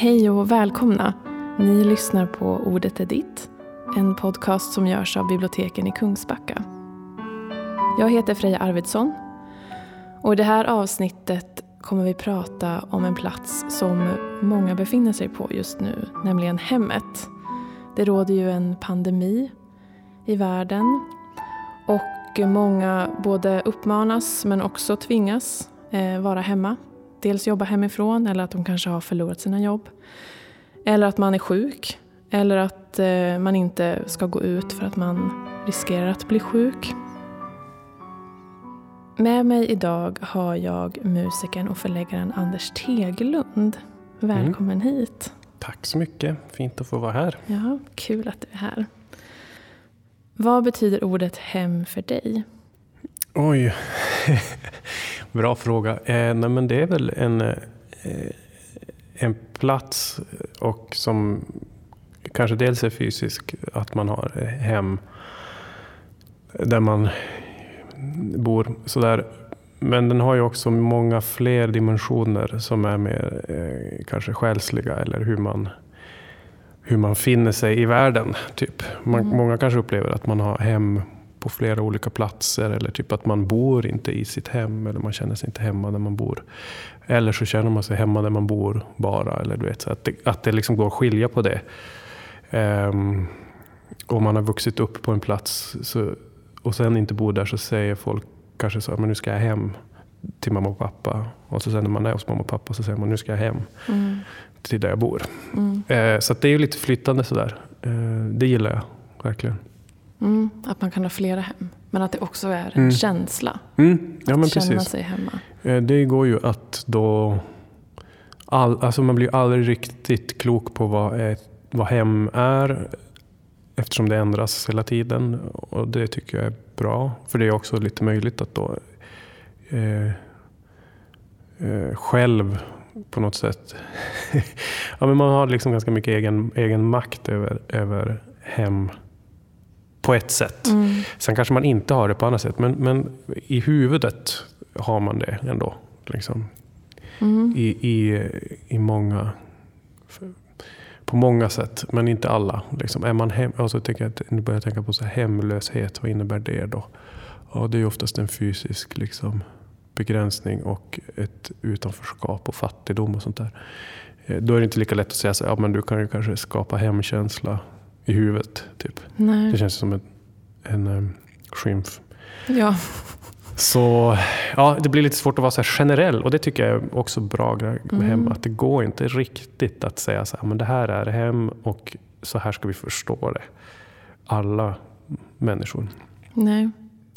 Hej och välkomna! Ni lyssnar på Ordet är ditt, en podcast som görs av biblioteken i Kungsbacka. Jag heter Freja Arvidsson och i det här avsnittet kommer vi prata om en plats som många befinner sig på just nu, nämligen hemmet. Det råder ju en pandemi i världen och många både uppmanas men också tvingas eh, vara hemma. Dels jobba hemifrån eller att de kanske har förlorat sina jobb. Eller att man är sjuk. Eller att eh, man inte ska gå ut för att man riskerar att bli sjuk. Med mig idag har jag musikern och förläggaren Anders Teglund. Välkommen mm. hit. Tack så mycket. Fint att få vara här. Ja, kul att du är här. Vad betyder ordet hem för dig? Oj, bra fråga. Eh, nej, men det är väl en, eh, en plats och som kanske dels är fysisk, att man har hem där man bor. Sådär. Men den har ju också många fler dimensioner som är mer eh, kanske själsliga eller hur man, hur man finner sig i världen. Typ. Man, mm. Många kanske upplever att man har hem på flera olika platser eller typ att man bor inte i sitt hem eller man känner sig inte hemma där man bor. Eller så känner man sig hemma där man bor bara. Eller du vet, så att det, att det liksom går att skilja på det. Um, om man har vuxit upp på en plats så, och sen inte bor där så säger folk kanske så men nu ska jag hem till mamma och pappa. Och så sen när man är hos mamma och pappa så säger man nu ska jag hem mm. till där jag bor. Mm. Uh, så det är lite flyttande sådär. Uh, det gillar jag verkligen. Mm, att man kan ha flera hem. Men att det också är en mm. känsla. Mm. Ja, att känna precis. sig hemma. Eh, det går ju att då... All, alltså man blir aldrig riktigt klok på vad, ett, vad hem är. Eftersom det ändras hela tiden. Och det tycker jag är bra. För det är också lite möjligt att då eh, eh, själv på något sätt... ja, men man har liksom ganska mycket egen, egen makt över, över hem på ett sätt. Mm. Sen kanske man inte har det på annat sätt, men, men i huvudet har man det ändå. Liksom. Mm. I, i, I många... På många sätt, men inte alla. Liksom. Är man hem, alltså, tänker jag, nu börjar jag tänka på så här, hemlöshet, vad innebär det då? Ja, det är oftast en fysisk liksom, begränsning och ett utanförskap och fattigdom och sånt där. Eh, då är det inte lika lätt att säga så ja, men du kan ju kanske skapa hemkänsla i huvudet. Typ. Nej. Det känns som en, en um, skymf. Ja. Så ja, det blir lite svårt att vara så generell och det tycker jag är också bra med mm. hem. Att det går inte riktigt att säga så här, men det här är hem och så här ska vi förstå det. Alla människor. Nej,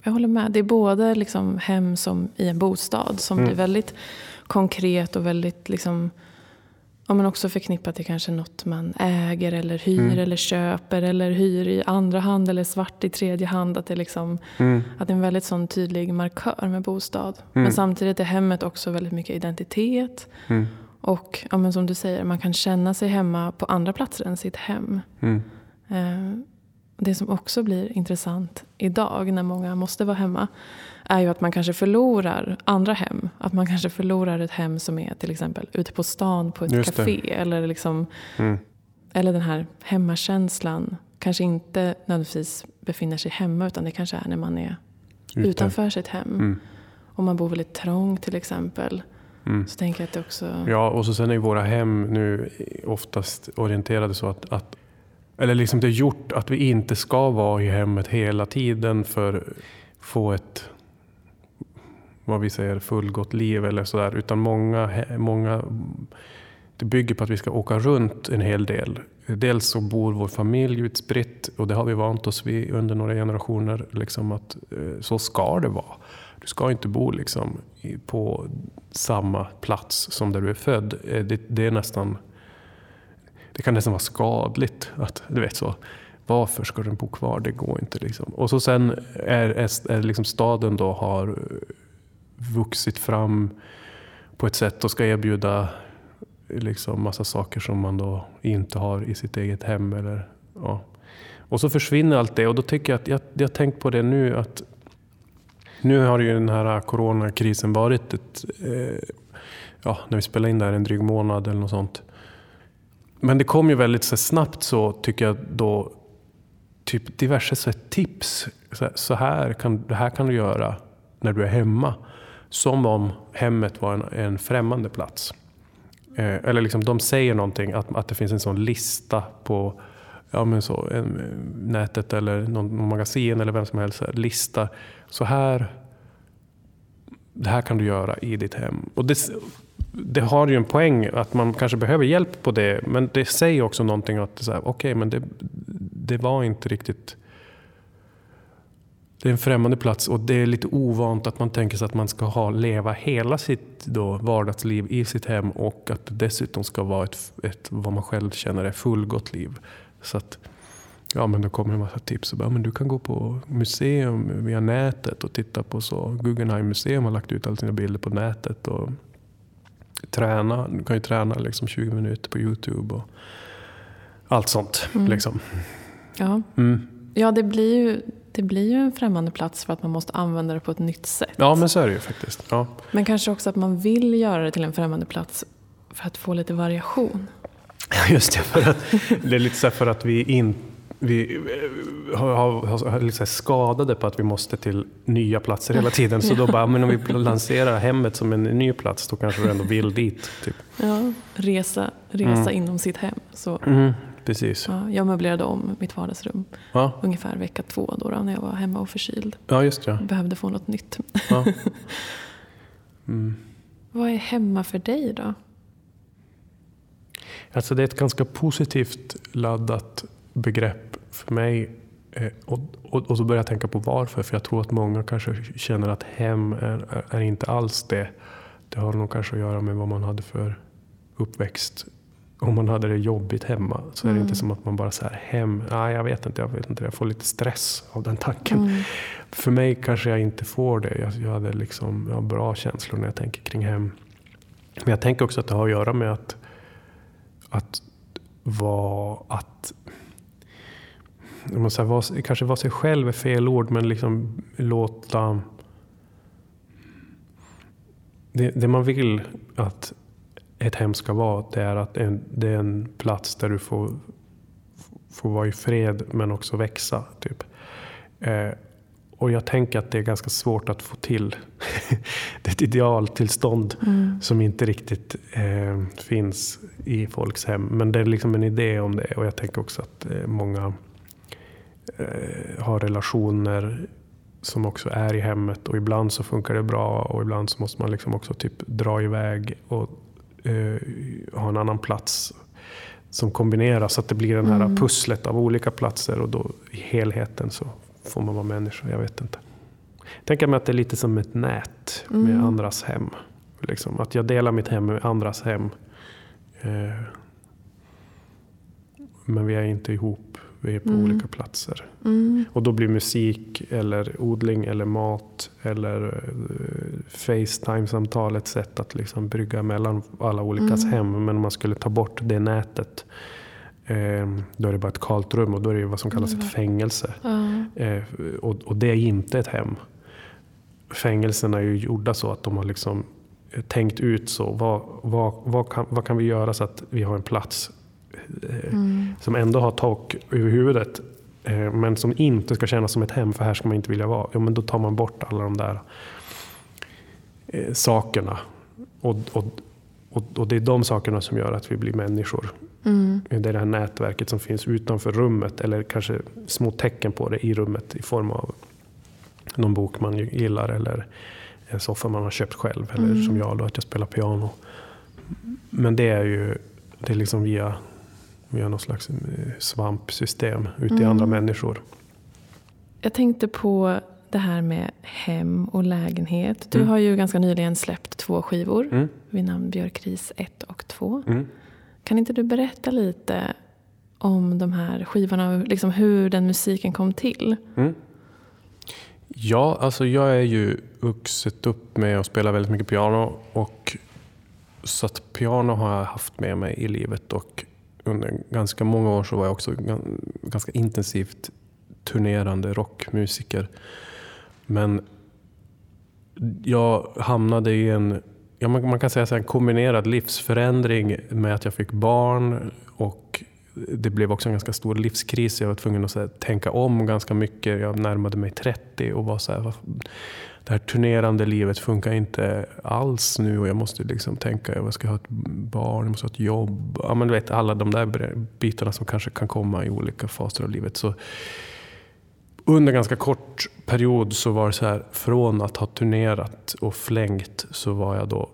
jag håller med. Det är både liksom hem som i en bostad som mm. blir väldigt konkret och väldigt liksom Ja, men också förknippat till kanske något man äger eller hyr mm. eller köper eller hyr i andra hand eller svart i tredje hand. Att det, liksom, mm. att det är en väldigt sån tydlig markör med bostad. Mm. Men samtidigt är hemmet också väldigt mycket identitet. Mm. Och ja, men som du säger, man kan känna sig hemma på andra platser än sitt hem. Mm. Eh, det som också blir intressant idag när många måste vara hemma är ju att man kanske förlorar andra hem. Att man kanske förlorar ett hem som är till exempel ute på stan på ett Just café. Eller, liksom, mm. eller den här hemmakänslan kanske inte nödvändigtvis befinner sig hemma utan det kanske är när man är Ute. utanför sitt hem. Mm. Om man bor väldigt trångt till exempel. Mm. Så tänker jag att det också... Ja, och så sen är ju våra hem nu oftast orienterade så att, att eller liksom det är gjort att vi inte ska vara i hemmet hela tiden för att få ett vad vi säger fullgott liv eller sådär. Utan många, många, det bygger på att vi ska åka runt en hel del. Dels så bor vår familj utspritt och det har vi vant oss vid under några generationer. Liksom att eh, så ska det vara. Du ska inte bo liksom på samma plats som där du är född. Eh, det, det är nästan det kan nästan vara skadligt. att du vet så Varför ska den bo kvar? Det går inte. Liksom. Och så sen är, är, är liksom staden då har vuxit fram på ett sätt och ska erbjuda liksom massa saker som man då inte har i sitt eget hem. Eller, ja. Och så försvinner allt det och då tycker jag att jag, jag har tänkt på det nu att nu har ju den här coronakrisen varit ett, eh, ja, när vi spelar in det här en dryg månad eller något sånt. men det kom ju väldigt så snabbt så tycker jag då typ diverse så tips. Så här, kan, det här kan du göra när du är hemma. Som om hemmet var en, en främmande plats. Eh, eller liksom, de säger någonting, att, att det finns en sån lista på ja, men så, en, nätet eller någon, någon magasin eller vem som helst. Lista. Så här, det här kan du göra i ditt hem. Och det, det har ju en poäng att man kanske behöver hjälp på det. Men det säger också någonting att det, okay, men det, det var inte riktigt det är en främmande plats och det är lite ovant att man tänker sig att man ska ha, leva hela sitt då, vardagsliv i sitt hem och att det dessutom ska vara ett, ett vad man själv känner är fullgott liv. Så att, ja, men då kommer en massa tips. Och bara, men du kan gå på museum via nätet och titta på så. Guggenheim museum har lagt ut alla sina bilder på nätet. Och träna. Du kan ju träna liksom 20 minuter på Youtube. Och allt sånt. Mm. Liksom. Ja. Mm. ja, det blir ju det blir ju en främmande plats för att man måste använda det på ett nytt sätt. Ja, men så är det ju faktiskt. Ja. Men kanske också att man vill göra det till en främmande plats för att få lite variation. Just det, för att, det är lite så för att vi inte vi eh, har, har, har liksom skadade på att vi måste till nya platser hela tiden. Så då bara, men om vi lanserar hemmet som en ny plats, då kanske du ändå vill dit. Typ. Ja, resa, resa mm. inom sitt hem. Så. Mm, precis. Ja, jag möblerade om mitt vardagsrum ja. ungefär vecka två då, då, när jag var hemma och förkyld. Ja, just det. Behövde få något nytt. Ja. Mm. Vad är hemma för dig då? Alltså det är ett ganska positivt laddat begrepp för mig. Eh, och, och, och så börjar jag tänka på varför. För jag tror att många kanske känner att hem är, är, är inte alls det. Det har nog kanske att göra med vad man hade för uppväxt. Om man hade det jobbigt hemma så är det mm. inte som att man bara säger hem. Nej, jag vet inte. Jag vet inte. Jag får lite stress av den tanken. Mm. För mig kanske jag inte får det. Jag, jag hade liksom, jag har bra känslor när jag tänker kring hem. Men jag tänker också att det har att göra med att, att vara att man säga, var, kanske vara sig själv är fel ord, men liksom låta... Det, det, man vill att ett hem ska vara, det är att en, det är en plats där du får, får vara i fred men också växa. Typ. Eh, och jag tänker att det är ganska svårt att få till. det är ett idealtillstånd mm. som inte riktigt eh, finns i folks hem. Men det är liksom en idé om det och jag tänker också att eh, många eh, har relationer som också är i hemmet och ibland så funkar det bra och ibland så måste man liksom också typ dra iväg och ha en annan plats som kombineras så att det blir den här mm. pusslet av olika platser och då i helheten så får man vara människa. Jag vet inte. Tänker mig att det är lite som ett nät med mm. andras hem. Liksom, att jag delar mitt hem med andras hem. Eh, men vi är inte ihop. Vi är på mm. olika platser. Mm. Och då blir musik eller odling eller mat eller uh, Facetime-samtal ett sätt att liksom brygga mellan alla olikas mm. hem. Men om man skulle ta bort det nätet eh, då är det bara ett kalt rum och då är det vad som kallas ett mm. fängelse. Eh, och, och, det är inte ett hem. Fängelserna är ju gjorda så att de har liksom eh, tänkt ut så. Vad, vad, vad, kan, vad kan vi göra så att vi har en plats mm. som ändå har tak över huvudet. Eh, men som inte ska kännas som ett hem, för här ska man inte vilja vara. Ja, men då tar man bort alla de där eh, sakerna. Och, och, och, och, det är de sakerna som gör att vi blir människor. Mm. Det är det här nätverket som finns utanför rummet, eller kanske små tecken på det i rummet i form av någon bok man gillar eller en soffa man har köpt själv. Eller mm. som jag då, att jag spelar piano. Men det är ju det är liksom via vi har något slags eh, svampsystem ute mm. i andra människor. Jag tänkte på det här med hem och lägenhet. Du mm. har ju ganska nyligen släppt två skivor mm. vid namn Björkris 1 och 2. Mm. Kan inte du berätta lite om de här skivorna och liksom hur den musiken kom till? Mm. Ja, alltså jag är ju vuxit upp med att spela väldigt mycket piano och så att piano har jag haft med mig i livet och under ganska många år så var jag också ganska intensivt turnerande rockmusiker. Men jag hamnade i en, ja man, kan säga så en kombinerad livsförändring med att jag fick barn och det blev också en ganska stor livskris. Jag var tvungen att här, tänka om ganska mycket. Jag närmade mig 30 och var så här, det här turnerande livet funkar inte alls nu och jag måste liksom tänka, jag ska ha ett barn, jag måste ha ett jobb. Ja, men du vet, alla de där bitarna som kanske kan komma i olika faser av livet. Så under en ganska kort period så var det så här, från att ha turnerat och flängt så var jag då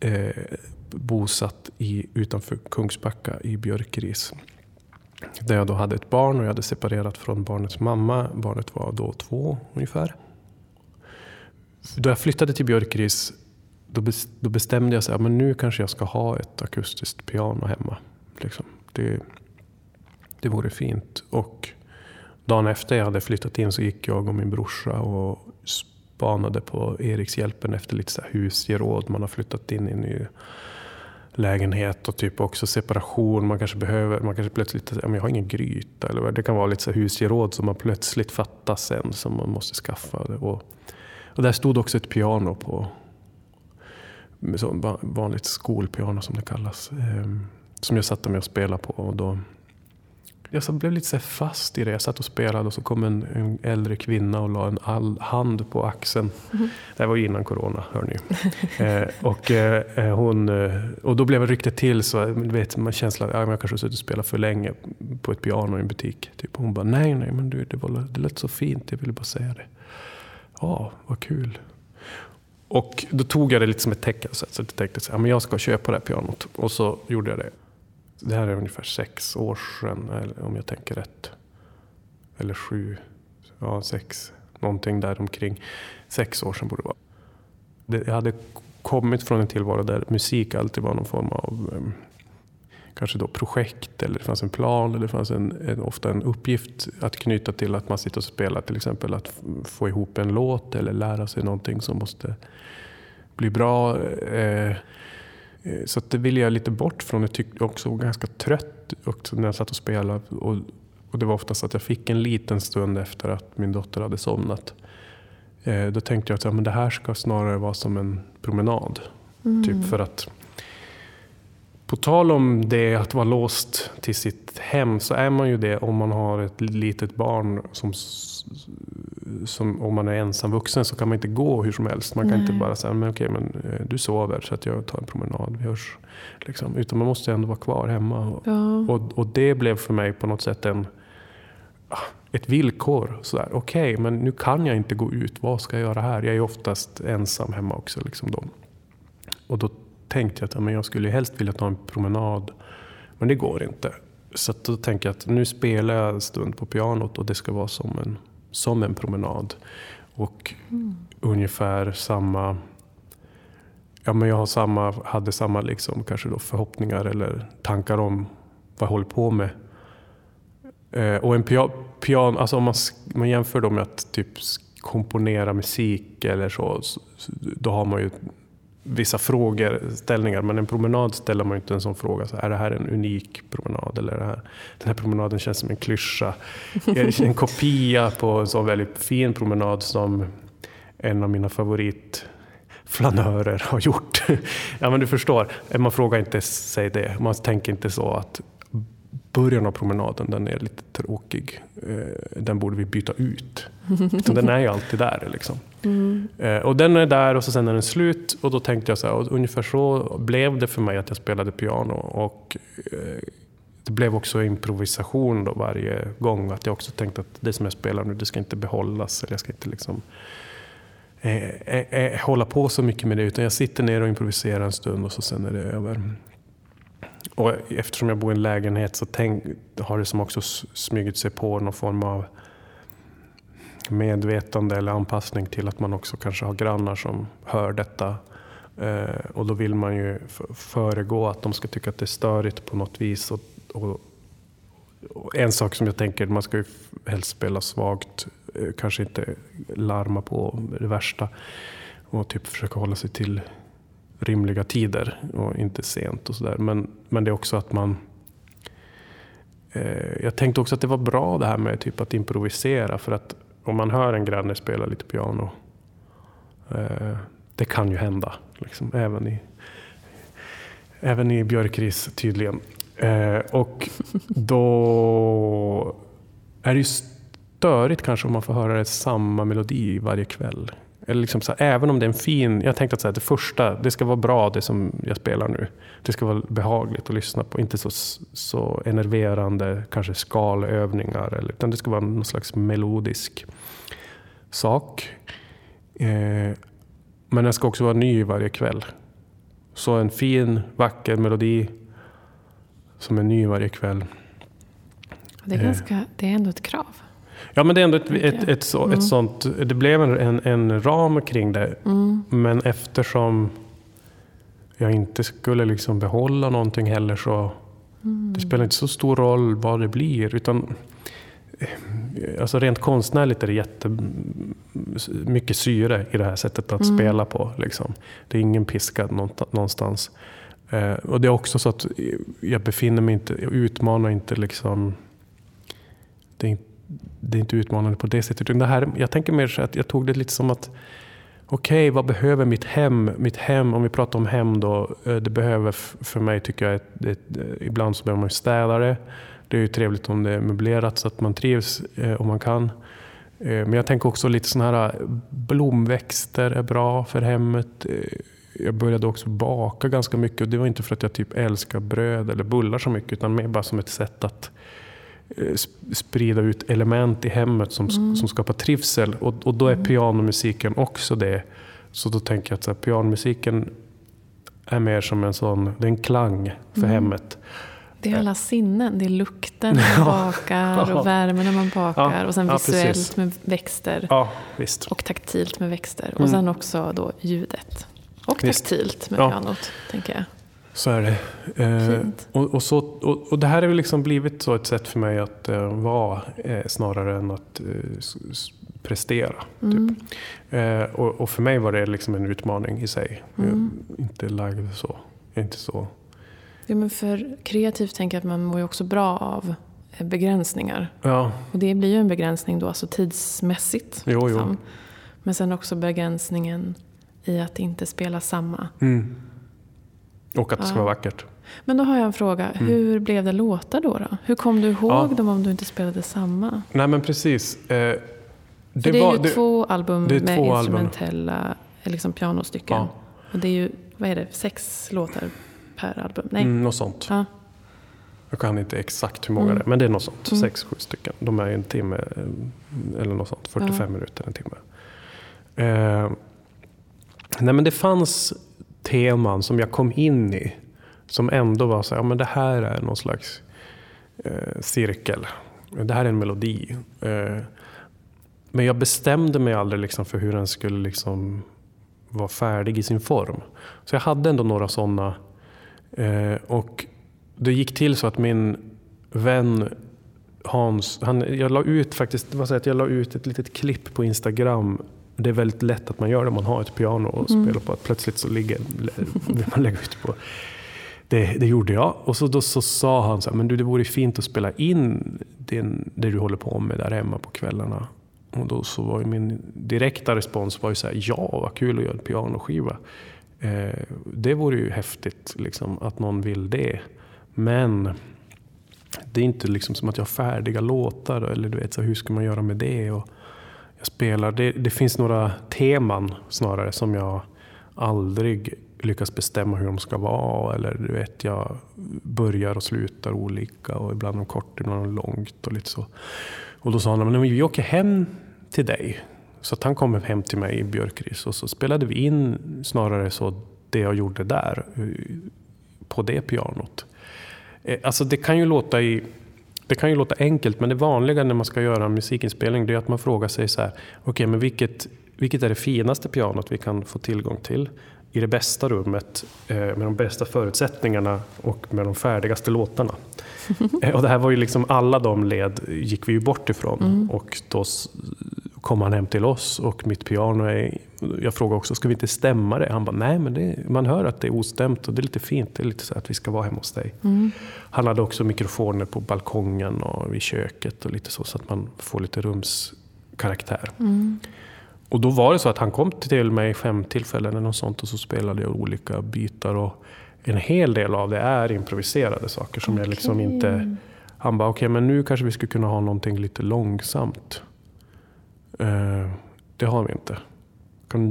eh, bosatt i, utanför Kungsbacka i Björkeris. Där jag då hade ett barn och jag hade separerat från barnets mamma. Barnet var då två ungefär. Då jag flyttade till Björkeris då bestämde jag att nu kanske jag ska ha ett akustiskt piano hemma. Liksom. Det, det vore fint. Och dagen efter jag hade flyttat in så gick jag och min brorsa och spanade på Erikshjälpen efter lite så husgeråd. Man har flyttat in i en ny lägenhet och typ också separation. Man kanske behöver, man kanske plötsligt, ja, men jag har ingen gryta. Eller det kan vara lite så husgeråd som man plötsligt fattar sen som man måste skaffa. Och, och där stod också ett piano på, så vanligt skolpiano som det kallas. Eh, som jag satte mig och spelade på. Och då, jag blev lite så fast i det. Jag satt och spelade och så kom en, en äldre kvinna och la en all, hand på axeln. Mm. Det här var innan corona, hör ni. eh, och, eh, hon, eh, och då blev jag riktigt till så, vet, man känslan att ja, jag kanske suttit och spelat för länge på ett piano i en butik. Typ. Hon bara, nej, nej, men du, det, var, det lät så fint, jag ville bara säga det. Ja, vad kul. Och då tog jag det lite som ett tecken. Så jag tänkte att ja, jag ska köpa det här pianot. Och så gjorde jag det. Det här är ungefär sex år sedan, om jag tänker rätt. Eller sju, ja sex, någonting där omkring. Sex år sedan borde det vara. Jag hade kommit från en tillvaro där musik alltid var någon form av ehm, kanske då projekt eller det fanns en plan eller det fanns en, en, ofta en uppgift att knyta till att man sitter och spelar till exempel att få ihop en låt eller lära sig någonting som måste bli bra. Eh, Eh, så det ville jag lite bort från. Jag tyckte också var ganska trött också när jag satt och spelade. Och, och det var oftast att jag fick en liten stund efter att min dotter hade somnat. Eh, då tänkte jag att ja, men det här ska snarare vara som en promenad. Mm. Typ för att på tal om det att vara låst till sitt hem så är man ju det om man har ett litet barn som som om man är ensam vuxen så kan man inte gå hur som helst. Man kan Nej. inte bara säga, men okej, men eh, du sover så att jag tar en promenad, vi hörs. Liksom. Utan man måste ändå vara kvar hemma. Ja. Och, och det blev för mig på något sätt en, ah, ett villkor. Okej, okay, men nu kan jag inte gå ut. Vad ska jag göra här? Jag är oftast ensam hemma också. Liksom då. Och då tänkte jag att men jag skulle helst vilja ta en promenad. Men det går inte. Så då tänker jag att nu spelar jag en stund på pianot och det ska vara som en som en promenad. Och mm. ungefär samma... Ja, men jag har samma, hade samma liksom, kanske då förhoppningar eller tankar om vad jag håller på med. Eh, och en piano, pian, alltså om man, man jämför då med att typ komponera musik eller så, då har man ju vissa frågeställningar. Men en promenad ställer man ju inte en sån fråga. Så är det här en unik promenad? Eller är det här, den här promenaden känns som en klyscha. En kopia på en sån väldigt fin promenad som en av mina favoritflanörer har gjort. ja men du förstår, man frågar inte sig det. Man tänker inte så att början av promenaden den är lite tråkig. Eh, den borde vi byta ut. den är ju alltid där. Liksom. Mm. Och den är där och så sen är den slut. Och då tänkte jag så här, och ungefär så blev det för mig att jag spelade piano. Och eh, det blev också improvisation då varje gång. Att jag också tänkte att det som jag spelar nu, det ska inte behållas. Eller jag ska inte liksom eh, eh, hålla på så mycket med det. Utan jag sitter ner och improviserar en stund och så sen är det över. Och eftersom jag bor i en lägenhet så tänk, har det som också smugit sig på någon form av medvetande eller anpassning till att man också kanske har grannar som hör detta. Eh, och då vill man ju föregå att de ska tycka att det är störigt på något vis. Och, och, och en sak som jag tänker, man ska ju helst spela svagt, eh, kanske inte larma på det värsta. Och typ försöka hålla sig till rimliga tider och inte sent och sådär. Men, men det är också att man... Eh, jag tänkte också att det var bra det här med typ att improvisera för att om man hör en granne spela lite piano, eh, det kan ju hända. Liksom, även, i, även i Björkris tydligen. Eh, och då är det ju störigt kanske om man får höra samma melodi varje kväll. Eller liksom så här, även om det är en fin... Jag tänkte att så här, det första, det ska vara bra det som jag spelar nu. Det ska vara behagligt att lyssna på. Inte så, så enerverande, kanske skalövningar. Eller, utan det ska vara någon slags melodisk sak. Eh, men den ska också vara ny varje kväll. Så en fin, vacker melodi som är ny varje kväll. Det är, ganska, det är ändå ett krav. Ja, men det är ändå ett, ett, ett, så, mm. ett sånt... Det blev en, en ram kring det. Mm. Men eftersom jag inte skulle liksom behålla någonting heller så... Mm. Det spelar inte så stor roll vad det blir. Utan, eh, alltså rent konstnärligt är det jättemycket syre i det här sättet att mm. spela på. Liksom. Det är ingen piskad någonstans. Eh, och det är också så att jag befinner mig inte, jag utmanar inte liksom... Det är inte det är inte utmanande på det sättet. Det här, jag tänker mer så att jag tog det lite som att okej, okay, vad behöver mitt hem? Mitt hem, om vi pratar om hem då, eh, det behöver för mig tycker jag, ett, ett, eh, ibland så behöver man städa det. Det är ju trevligt om det är möblerat så att man trivs eh, om man kan. Eh, men jag tänker också lite sådana här blomväxter är bra för hemmet. Jag började också baka ganska mycket och det var inte för att jag typ älskar bröd eller bullar så mycket utan mer bara som ett sätt att Eh, sprida ut element i hemmet som, mm. som skapar trivsel. Och, och då är mm. pianomusiken också det. Så då tänker jag att så här, pianomusiken är mer som en sån, det är en klang för mm. hemmet. Det är alla sinnen. Det är lukten när man bakar och värmen när man bakar. Ja, och sen visuellt precis. med växter. Ja, och taktilt med växter. Och mm. sen också då ljudet. Och taktilt med pianot, tänker jag. Så är det. Eh, och, och, så, och, och, det här har liksom blivit så ett sätt för mig att eh, vara eh, snarare än att eh, prestera. Typ. Mm. Typ. och, och, för mig var det liksom en utmaning i sig. Mm. inte lagd så. Jag är inte så. Ja, men för kreativt tänker jag att man mår ju också bra av eh, begränsningar. Ja. Och det blir ju en begränsning då, alltså tidsmässigt. Jo, jo. Liksom. Men sen också begränsningen i att inte spela samma. Mm. Och att det ska vara vackert. Men då har jag en fråga. Mm. Hur blev det låtar då, då? Hur kom du ihåg ja. dem om du inte spelade samma? Nej men precis. Eh, det, det, är var, ju det, två album med två instrumentella album. liksom pianostycken. Ja. Och det är ju, vad är det, sex låtar per album? Nej. Mm, något sånt. Ja. Jag kan inte exakt hur många mm. det är, men det är något sånt. Mm. Sex, sju stycken. De är en timme eh, eller något sånt. 45 ja. minuter, en timme. Eh, nej men det fanns teman som jag kom in i. Som ändå var så här, ja, men det här är någon slags eh, cirkel. Det här är en melodi. Eh, men jag bestämde mig aldrig liksom för hur den skulle liksom vara färdig i sin form. Så jag hade ändå några sådana. Eh, och det gick till så att min vän Hans, han, jag la ut faktiskt, det var så att jag la ut ett litet klipp på Instagram det är väldigt lätt att man gör det om man har ett piano och mm. spelar på. Att plötsligt så ligger, vill man lägga ut på. Det, det gjorde jag. Och så, då så sa han så här, men du det vore fint att spela in din, det du håller på med där hemma på kvällarna. Och då så var min direkta respons var ju så här, ja vad kul att göra en pianoskiva. Eh, det vore ju häftigt liksom, att någon vill det. Men det är inte liksom som att jag har färdiga låtar. Eller du vet, så här, hur ska man göra med det? Och, jag spelar. Det, det, finns några teman snarare som jag aldrig lyckas bestämma hur de ska vara. Eller du vet, jag börjar och slutar olika och ibland är de kort, ibland är de långt och lite så. Och då sa han, men vi åker hem till dig. Så att han kom hem till mig i Björkris och så spelade vi in snarare så det jag gjorde där eh, på det pianot. Eh, alltså det kan ju låta i det kan ju låta enkelt, men det vanliga när man ska göra en musikinspelning det är att man frågar sig så här, okej, okay, men vilket, vilket är det finaste pianot vi kan få tillgång till? I det bästa rummet, eh, med de bästa förutsättningarna och med de färdigaste låtarna. Eh, och det här var ju liksom, alla de led gick vi ju bort ifrån. Mm. Och då kom han hem till oss och mitt piano är... Jag frågade också, ska vi inte stämma det? Han bara, nej men det, man hör att det är ostämt och det är lite fint. Det är lite så att vi ska vara hemma hos dig. Mm. Han hade också mikrofoner på balkongen och i köket och lite så, så att man får lite rumskaraktär. Mm. Och då var det så att han kom till mig fem tillfällen eller något sånt och så spelade jag olika bitar. Och, en hel del av det är improviserade saker som okay. jag liksom inte... Han bara, okej okay, men nu kanske vi skulle kunna ha någonting lite långsamt. Eh, det har vi inte.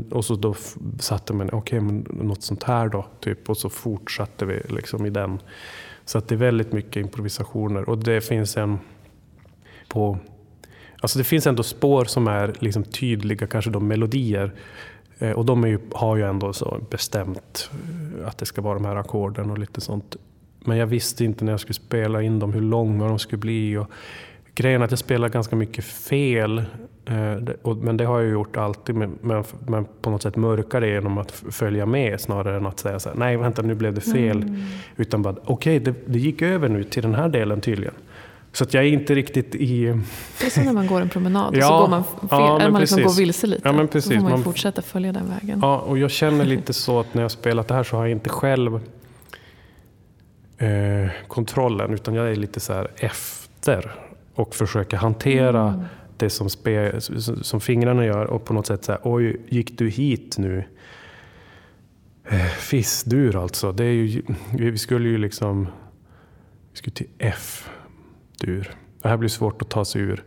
Och så då satte man, okej okay, men något sånt här då. Typ, och så fortsatte vi liksom i den. Så att det är väldigt mycket improvisationer. Och det finns en på... Alltså det finns ändå spår som är liksom tydliga, kanske de melodier. Eh, och de ju, har ju ändå så bestämt eh, att det ska vara de här ackorden och lite sånt. Men jag visste inte när jag skulle spela in dem hur långa de skulle bli. Och grejen är att jag spelar ganska mycket fel. Eh, men det har jag gjort alltid. Men, på något sätt mörkar det genom att följa med snarare än att säga så här, nej vänta nu blev det fel. Mm. Utan bara, okej okay, det, det gick över nu till den här delen tydligen. Så att jag är inte riktigt i... Det är som när man går en promenad och ja, så går man fel, ja, man liksom går vilse lite. Ja, men precis. Så får man, man fortsätta följa den vägen. Ja, och jag känner lite så att när jag spelat det här så har jag inte själv eh, kontrollen utan jag är lite så här efter och försöker hantera mm. Det som, spe, som fingrarna gör och på något sätt säga oj, gick du hit nu? Eh, Fissdur alltså. Det är ju, vi skulle ju liksom vi skulle till F ur. Det här blir svårt att ta sig ur.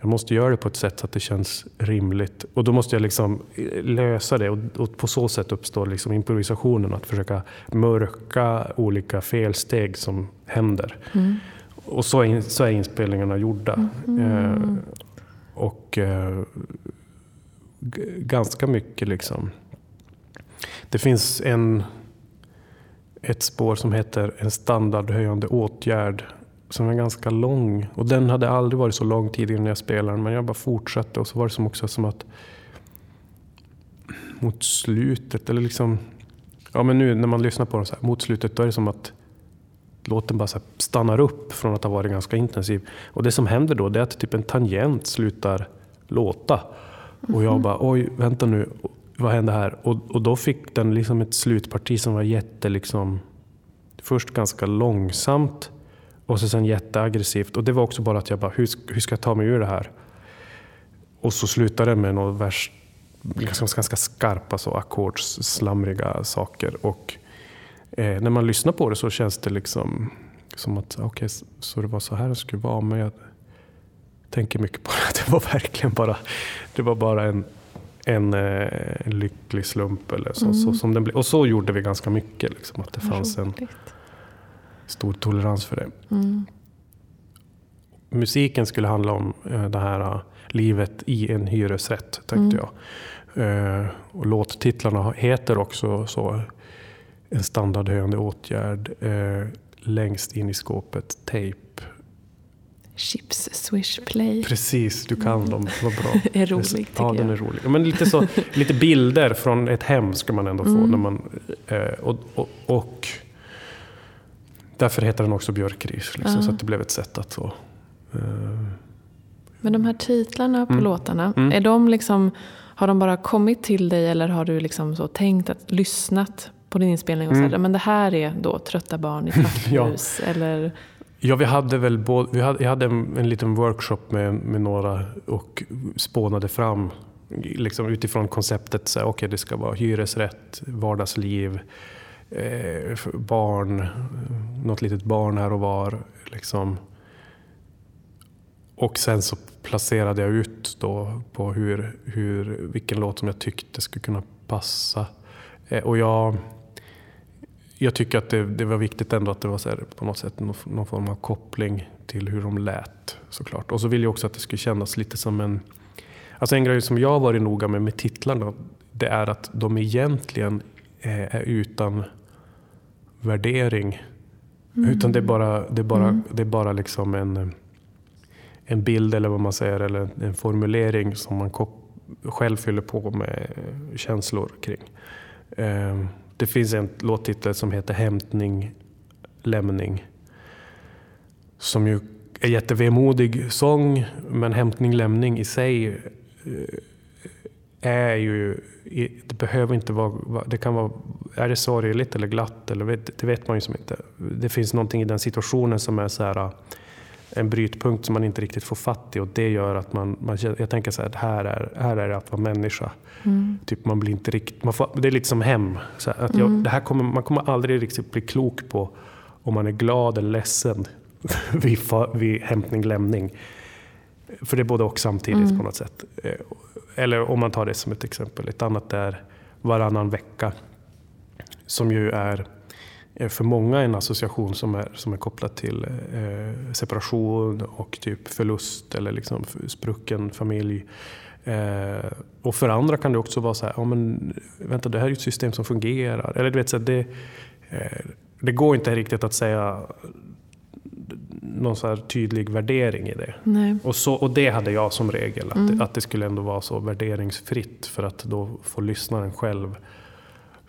Jag måste göra det på ett sätt så att det känns rimligt. Och då måste jag liksom eh, lösa det. Och, på så sätt uppstår liksom improvisationen. Att försöka mörka olika felsteg som händer. Mm. Och så är, så är inspelningarna gjorda. Mm. Eh, och eh, ganska mycket liksom. Det finns en, ett spår som heter En standardhöjande åtgärd som är ganska lång. Och den hade aldrig varit så lång tidigare när jag spelade den, men jag bara fortsatte. Och så var det som också som att mot slutet, eller liksom... Ja men nu när man lyssnar på den så här, mot slutet, då är det som att låten bara så stannar upp från att ha varit ganska intensiv. Och det som händer då, det är att typ en tangent slutar låta. Och jag mhm. bara, oj, vänta nu, vad hände här? Och, och då fick den liksom ett slutparti som var jätte, liksom, först ganska långsamt och så sen jätteaggressivt. Och det var också bara att jag bara, hur, hur ska jag ta mig ur det här? Och så slutade det med något vers, liksom ganska skarpa så ackordsslamriga saker. Och eh, när man lyssnar på det så känns det liksom som att okej, okay, så det var så här det skulle vara. Men jag tänker mycket på det. Det var verkligen bara, det var bara en, en, en eh, lycklig slump. Eller så, mm. så, som den. Och så gjorde vi ganska mycket. Liksom, att det fanns en, stor tolerans för det. Mm. Musiken skulle handla om eh, det här eh, livet i en hyresrätt, tänkte mm. jag. Och låttitlarna heter också så. En standardhöjande åtgärd. Längst in i skåpet, Tape. Chips Swish Play. Precis, du kan dem. Vad bra. är rolig Ja, den är rolig. Men lite, så, lite bilder från ett hem ska man ändå få. Mm. När man, och, och, och Därför heter den också Björkris. Liksom, ja. Så att det blev ett sätt att så... Uh... Men de här titlarna på mm. låtarna, mm. Är de liksom, har de bara kommit till dig eller har du liksom så tänkt att lyssnat på din inspelning och mm. sagt att det här är då Trötta barn i trapphus? ja. eller... Ja, vi hade väl både, vi hade, jag hade en, en liten workshop med, med några och spånade fram liksom utifrån konceptet, okej okay, det ska vara hyresrätt, vardagsliv, eh, barn, något litet barn här och var. Liksom. Och sen så placerade jag ut då på hur, hur, vilken låt som jag tyckte skulle kunna passa. Eh, och jag, jag tycker att det, det, var viktigt ändå att det var så här, på något sätt någon, någon, form av koppling till hur de lät såklart. Och så vill jag också att det skulle kännas lite som en... Alltså en grej som jag har varit noga med med titlarna, det är att de egentligen är utan värdering. Mm. Utan det är bara, det är bara, mm. det är bara liksom en, en bild eller vad man säger, eller en formulering som man själv fyller på med känslor kring. Det finns en låttitel som heter Hämtning, lämning. Som ju är jättevemodig sång, men hämtning, lämning i sig eh, är ju, det behöver inte vara, det kan vara, är det sorgligt eller glatt? Eller det vet man ju som inte. Det finns någonting i den situationen som är så här, en brytpunkt som man inte riktigt får fatt i och det gör att man, man jag tänker så här, här är, här är det att vara människa. Mm. Typ man blir inte rikt, man får, det är lite som hem. Så att jag, mm. det här kommer, man kommer aldrig riktigt bli klok på om man är glad eller ledsen vid, vid hämtning, lämning. För det är både och samtidigt mm. på något sätt. Eh, eller om man tar det som ett exempel. Ett annat är varannan vecka. Som ju är för många en association som är, som är kopplad till eh, separation och typ förlust eller liksom sprucken familj. Eh, och för andra kan det också vara så här, ja, men, vänta det här är ett system som fungerar. Eller du vet, så det, eh, det går inte riktigt att säga någon så tydlig värdering i det. Och, så, och det hade jag som regel, att, mm. att det skulle ändå vara så värderingsfritt för att då får lyssnaren själv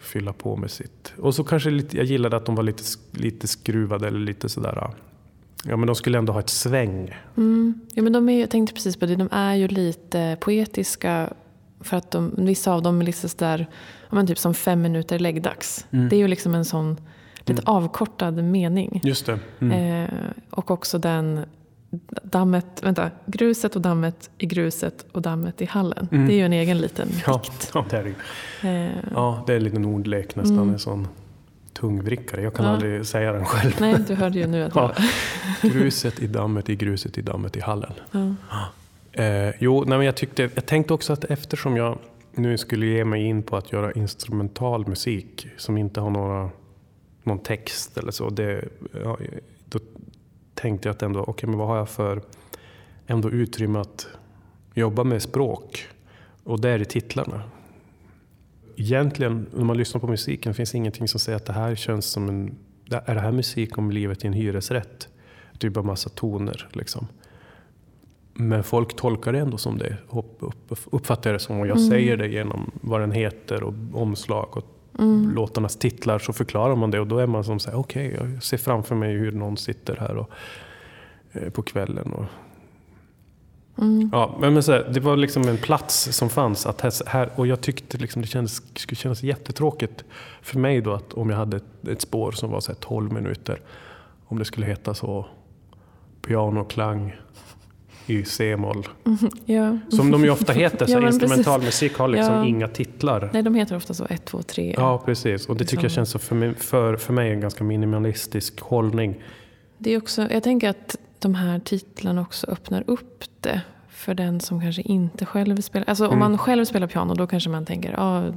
fylla på med sitt. Och så kanske lite, jag gillade att de var lite, lite skruvade eller lite sådär Ja men de skulle ändå ha ett sväng. Mm. Ja, men de är, jag tänkte precis på det, de är ju lite poetiska för att de, vissa av dem är liksom där, ja, typ som fem minuter läggdags. Mm. Det är ju liksom en sån lite mm. avkortad mening. Just det. Mm. Eh, och också den dammet, vänta, gruset och dammet i gruset och dammet i hallen. Mm. Det är ju en egen liten ja, dikt. Ja, det är det. Eh. Ja, det är en liten ordlek nästan. Mm. En sån tungvrickare. Jag kan ja. aldrig säga den själv. Nej, du hörde ju nu att ja. Gruset i dammet i gruset i dammet i hallen. Ja. Eh, jo, nej, men jag, tyckte, jag tänkte också att eftersom jag nu skulle ge mig in på att göra instrumental musik som inte har några, någon text eller så. Det, ja, tänkte jag att ändå, okay, men vad har jag för ändå utrymme att jobba med språk? Och det är i titlarna. Egentligen, när man lyssnar på musiken, finns ingenting som säger att det här känns som en... Är det här musik om livet i en hyresrätt? Det är bara massa toner liksom. Men folk tolkar det ändå som det. Uppfattar det som, och jag mm. säger det genom vad den heter och omslag och mm. låtarnas titlar så förklarar man det och då är man som så okej, okay, jag ser framför mig hur någon sitter här och, eh, på kvällen. Och, mm. ja, men, så här, det var liksom en plats som fanns. Att här, och jag tyckte liksom det kändes, skulle kännas jättetråkigt för mig då att om jag hade ett, ett spår som var så här 12 minuter, om det skulle heta så pianoklang i C-moll. Mm, ja. Som de ju ofta heter. Så ja, instrumental musik har liksom ja. inga titlar. Nej, de heter ofta så 1, 2, 3. Ja, precis. Och det tycker jag känns så för mig, för, för mig en ganska minimalistisk hållning. Det är också, jag tänker att de här titlarna också öppnar upp det för den som kanske inte själv spelar. Alltså mm. om man själv spelar piano då kanske man tänker ah,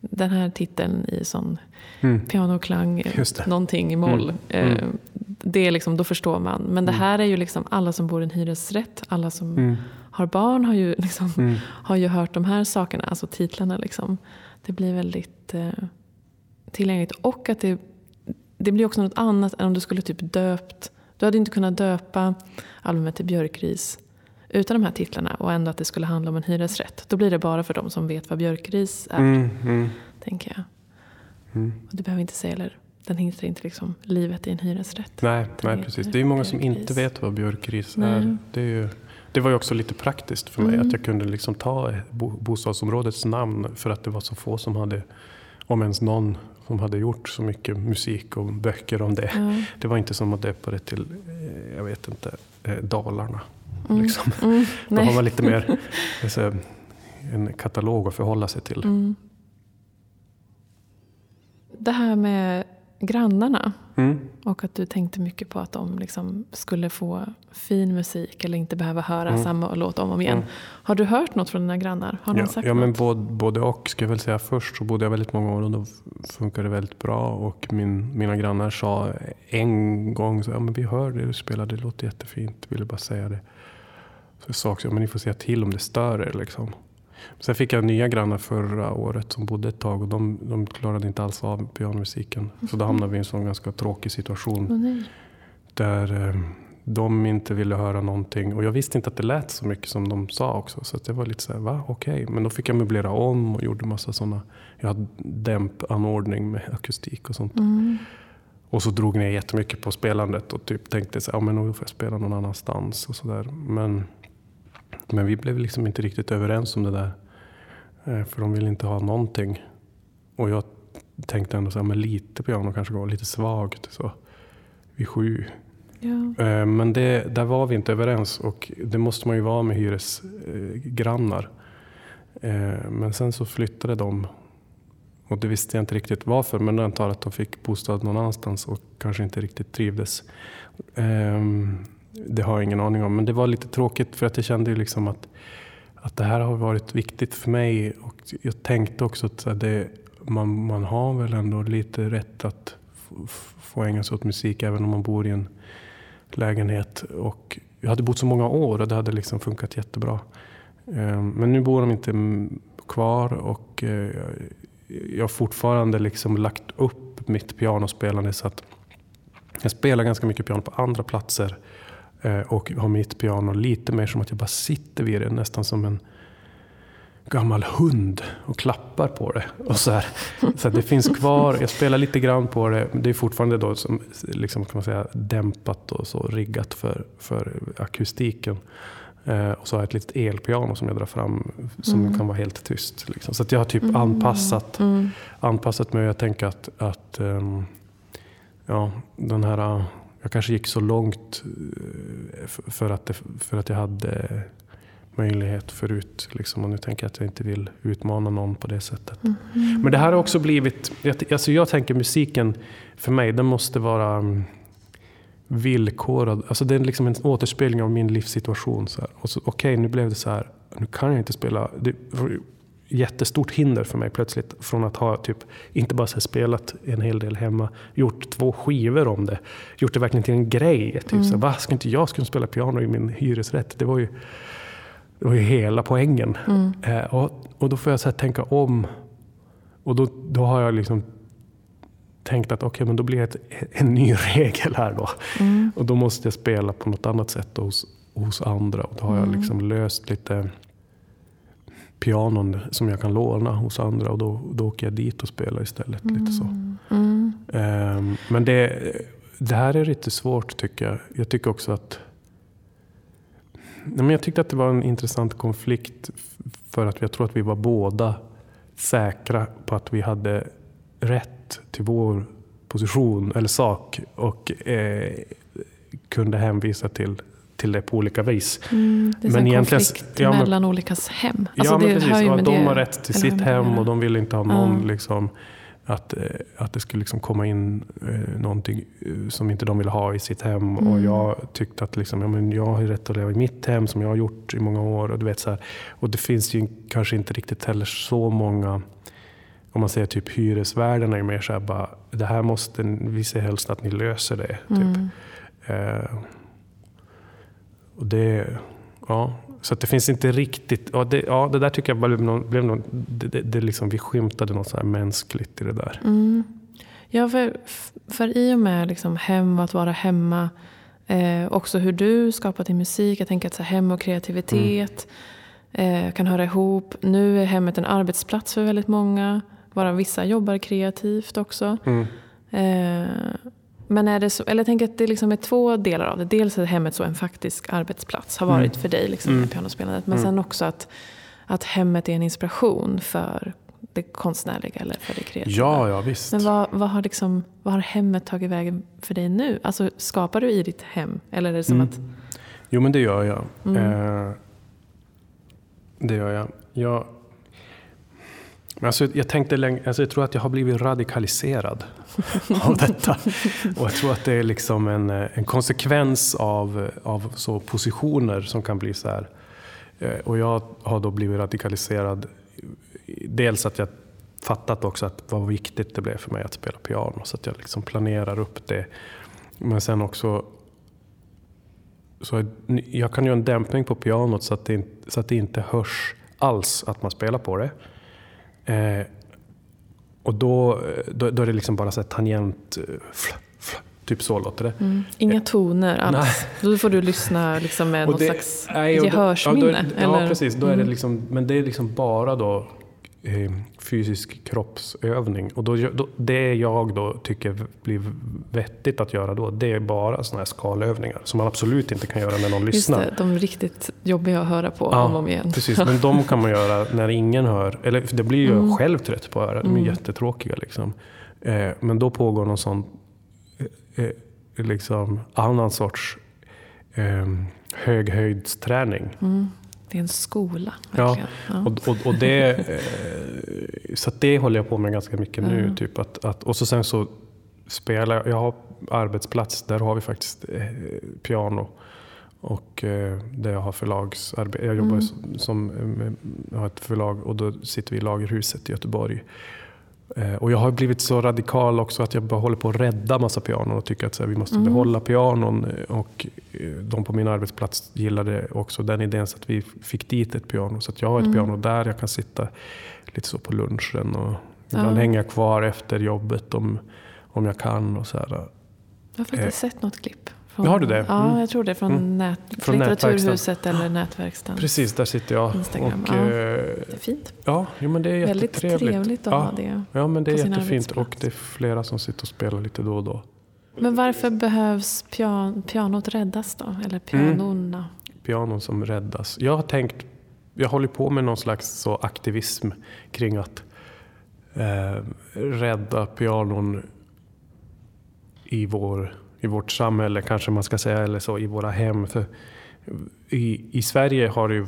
den här titeln i sån mm. pianoklang, någonting i moll. Mm. Mm. Det är liksom, då förstår man. Men det mm. här är ju liksom alla som bor i en hyresrätt, alla som mm. har barn har ju, liksom, mm. har ju hört de här sakerna, alltså titlarna. Liksom. Det blir väldigt eh, tillgängligt. Och att det, det blir också något annat än om du skulle typ döpt. Du hade inte kunnat döpa albumet till Björkris utan de här titlarna och ändå att det skulle handla om en hyresrätt. Då blir det bara för de som vet vad björkris är. Mm, mm. Tänker jag. Mm. Och du behöver inte säga, eller den heter inte liksom livet i en hyresrätt. Nej, nej precis. Det är många som inte vet vad björkris nej. är. Det, är ju, det var ju också lite praktiskt för mig mm. att jag kunde liksom ta bostadsområdets namn för att det var så få som hade, om ens någon, som hade gjort så mycket musik och böcker om det. Det var inte som att döpa det till, eh, jag vet inte, eh, Dalarna. Mm. Liksom. Mm. Då har man lite mer alltså, en katalog att förhålla sig till. Mm. Det här med grannarna mm. och att du tänkte mycket på att de liksom skulle få fin musik eller inte behöva höra mm. samma låt om och om igen. Mm. Har du hört något från dina grannar? Har ja, sagt ja något? men både, både och. Ska jag väl säga. Först så bodde jag väldigt många år och då funkade det väldigt bra. Och min, mina grannar sa en gång så, ja, men vi hör det du spelar, det låter jättefint. Ville bara säga det. Så jag sa men ni får säga till om det stör er. Liksom. Sen fick jag nya grannar förra året som bodde ett tag och de, de klarade inte alls av pianomusiken. Så då hamnade vi i en sån ganska tråkig situation. Oh, där eh, de inte ville höra någonting. Och jag visste inte att det lät så mycket som de sa också. Så det var lite så här, va okej. Okay. Men då fick jag möblera om och gjorde massa sådana. Jag hade dämpanordning med akustik och sånt. Mm. Och så drog ner jättemycket på spelandet och typ tänkte så ja men nu får jag spela någon annanstans och sådär. Men men vi blev liksom inte riktigt överens om det där. Eh, för de ville inte ha någonting. Och jag tänkte ändå så här, men lite piano kanske går lite svagt. Så vid sju. Ja. Eh, Men det, där var vi inte överens och det måste man ju vara med hyresgrannar. Eh, Men sen så flyttade de och det visste jag inte riktigt varför men jag antar att de fick bostad någon annanstans och kanske inte riktigt trivdes. Det har jag ingen aning om men det var lite tråkigt för att jag kände ju liksom att, att det här har varit viktigt för mig och jag tänkte också att det, man, man har väl ändå lite rätt att få ägna sig åt musik även om man bor i en lägenhet. Och jag hade bott så många år och det hade liksom funkat jättebra. Ehm, men nu bor de inte kvar och eh, jag har fortfarande liksom lagt upp mitt pianospelande så att jag spelar ganska mycket piano på andra platser och har mitt piano lite mer som att jag bara sitter vid det, nästan som en gammal hund och klappar på det. Och så här. Så det finns kvar, jag spelar lite grann på det, det är fortfarande då som, liksom, kan man säga, dämpat och så riggat för, för akustiken. Eh, och så har jag ett litet elpiano som jag drar fram som kan vara helt tyst. Liksom. Så jag har typ anpassat, Mm. anpassat mig jag tänker att, att ehm, ja, den här, jag kanske gick så långt eh, för att, det, för att jag hade möjlighet förut. Liksom, och nu tänker jag att jag inte vill utmana någon på det sättet. Men det här har också blivit, jag, alltså jag tänker musiken för mig, den måste vara mm, villkorad. Alltså det är liksom en återspegling av min livssituation. Okej, nu blev det så här. Nu kan jag inte spela. Det jättestort hinder för mig plötsligt. Från att ha typ, inte bara så spelat en hel del hemma, gjort två skivor om det. Gjort det verkligen till en grej. Typ, så här, Va, ska inte jag skulle spela piano i min hyresrätt? Det var ju, det var ju hela poängen. Eh, och, och då får jag så här tänka om. Och då, då har jag liksom tänkt att okej, men då blir det ett, en ny regel här då. Och då måste jag spela på något annat sätt då hos, hos andra. Och då har jag liksom löst lite pianon som jag kan låna hos andra och då, då åker jag dit och spelar istället. Lite så. Mm. Ehm, men det, det här är lite svårt tycker jag. Jag tycker också att men jag tyckte att det var en intressant konflikt för att jag tror att vi var båda säkra på att vi hade rätt till vår position eller sak och eh, kunde hänvisa till, till det på olika vis. Mm. Det är Men en konflikt ja, men- mellan olika hem. Alltså ja, men det precis. Och att de har rätt till sitt hem och de vill inte ha någon Ja. liksom, att, eh, att det skulle liksom komma in eh, någonting eh, som inte de vill ha i sitt hem. Och Mm. jag tyckte att liksom, ja, men jag har rätt att leva i mitt hem som jag har gjort i många år. Och, du vet, så här, och det finns ju kanske inte riktigt heller så många om man säger typ hyresvärdarna är mer så här bara, det här måste, vi ser helst att ni löser det. Typ. Mm. Eh, och det, ja, så att det finns inte riktigt, ja det, ja, det där tycker jag bara blev någon, blev någon, det, det, det liksom, vi skymtade något så här mänskligt i det där. Mm. Ja, för, för i och med liksom hem och att vara hemma, eh, också hur du skapar din musik, jag tänker att så hem och kreativitet eh, kan höra ihop. Nu är hemmet en arbetsplats för väldigt många, varav vissa jobbar kreativt också. Mm. Eh, men är det så, eller jag tänker att det liksom är två delar av det. Dels är hemmet så en faktisk arbetsplats, har varit för dig liksom, Mm. pianospelandet. Men Mm. sen också att, att hemmet är en inspiration för det konstnärliga eller för det kreativa. Ja, ja visst. Men vad, vad, har liksom, vad har hemmet tagit vägen för dig nu? Alltså skapar du i ditt hem? Eller är det som Mm. att... Jo men det gör jag. Mm. Eh, det gör jag. jag men alltså, jag tänkte länge, alltså, jag tror att jag har blivit radikaliserad av detta. Och jag tror att det är liksom en, eh, en konsekvens av, av så positioner som kan bli så här. Eh, Och jag har då blivit radikaliserad. Dels att jag fattat också att vad viktigt det blev för mig att spela piano. Så att jag liksom planerar upp det. Men sen också så jag kan göra en dämpning på pianot så att det, så att det inte hörs alls att man spelar på det. Eh, och då, då, då är det liksom bara så här tangent, eh, fl, fl, typ så låter det. Mm, inga toner alls. Då får du lyssna liksom med det- slags nej, gehörsminne. Ja, då, eller? ja precis. Då är det Mm. liksom, men det är liksom bara då eh, fysisk kroppsövning. Och då, då, det jag då tycker blir vettigt att göra då, det är bara sådana här skalövningar som man absolut inte kan göra när någon Just lyssnar. det, de riktigt jobbiga att höra på Ja, om och om igen. Precis, men de kan man göra när ingen hör. Eller det blir ju Mm. själv trött på att höra. De är jättetråkiga. Liksom. Eh, men då pågår någon sån eh, eh, liksom annan sorts eh, höghöjdsträning. Mm. Det är en skola. Verkligen. Ja, ja. Och, och, och det, eh, så det håller jag på med ganska mycket nu. Mm. Typ att, att, och så sen så spelar jag, jag har arbetsplats, där har vi faktiskt eh, piano. Och eh, där jag har förlagsarbete. Jag jobbar mm. som, jag har ett förlag och då sitter vi i Lagerhuset i Göteborg. Eh, och jag har blivit så radikal också att jag bara håller på att rädda massa pianon och tycker att så här, vi måste mm. behålla pianon. Och eh, de på min arbetsplats gillade också den idén så att vi fick dit ett piano. Så att jag har ett mm. piano där jag kan sitta lite så på lunchen och ibland ja. hänga kvar efter jobbet om, om jag kan. Och så här. Jag har faktiskt eh. sett något klipp. Från, har du det? Ja, mm. jag tror det. Från, mm. nät, från Litteraturhuset eller Nätverkstan. Precis, där sitter jag. Instagram. Och, ja, det är fint. Ja, jo, men det är Väldigt trevligt att ja. ha det Ja, men det är jättefint. Och det är flera som sitter och spelar lite då och då. Men varför behövs pian pianot räddas då? Eller pianorna? Mm. Pianon som räddas. Jag har tänkt, jag håller på med någon slags så aktivism kring att eh, rädda pianon i vår i vårt samhälle kanske man ska säga, eller så i våra hem. För i, I Sverige har det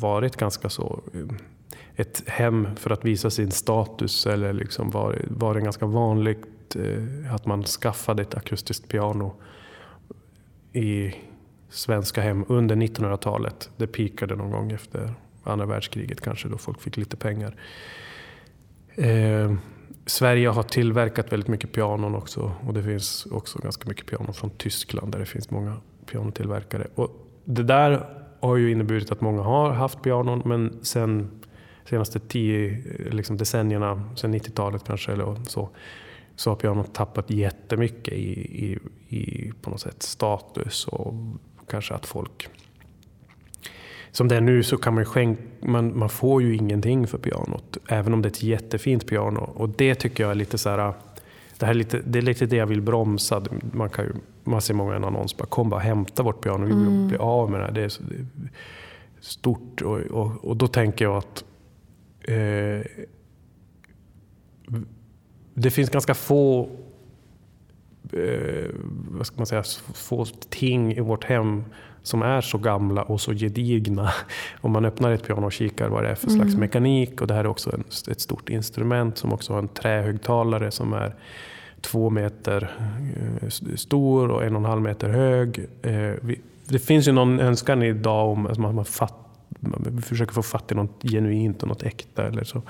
varit ganska så eh, ett hem för att visa sin status eller liksom var, var det ganska vanligt eh, att man skaffade ett akustiskt piano i svenska hem under 1900-talet. Det pikade någon gång efter andra världskriget kanske då folk fick lite pengar. Eh, Sverige har tillverkat väldigt mycket pianon också och det finns också ganska mycket pianon från Tyskland där det finns många pianotillverkare. Och det där har ju inneburit att många har haft pianon men sen senaste tio liksom decennierna, sen 90-talet kanske eller så, så har pianot tappat jättemycket i, i, i på något sätt status och kanske att folk som det är nu så kan man skänka, man, man får ju ingenting för pianot. Även om det är ett jättefint piano. Och det tycker jag är lite så här, det, här är lite, det är lite det jag vill bromsa. Man, kan ju, man ser många en annons bara kom bara hämta vårt piano, vi vill mm. bli av med det här. Det är, så, det är stort och, och, och, då tänker jag att eh, det finns ganska få eh, vad ska man säga, få ting i vårt hem som är så gamla och så gedigna. Om man öppnar ett piano och kikar vad det är för mm. slags mekanik och det här är också en, ett stort instrument som också har en trähögtalare som är två meter eh, stor och en och en halv meter hög. Eh, det finns ju någon önskan idag om att man, fatt, man försöker få fatt i något genuint och något äkta. Eller så.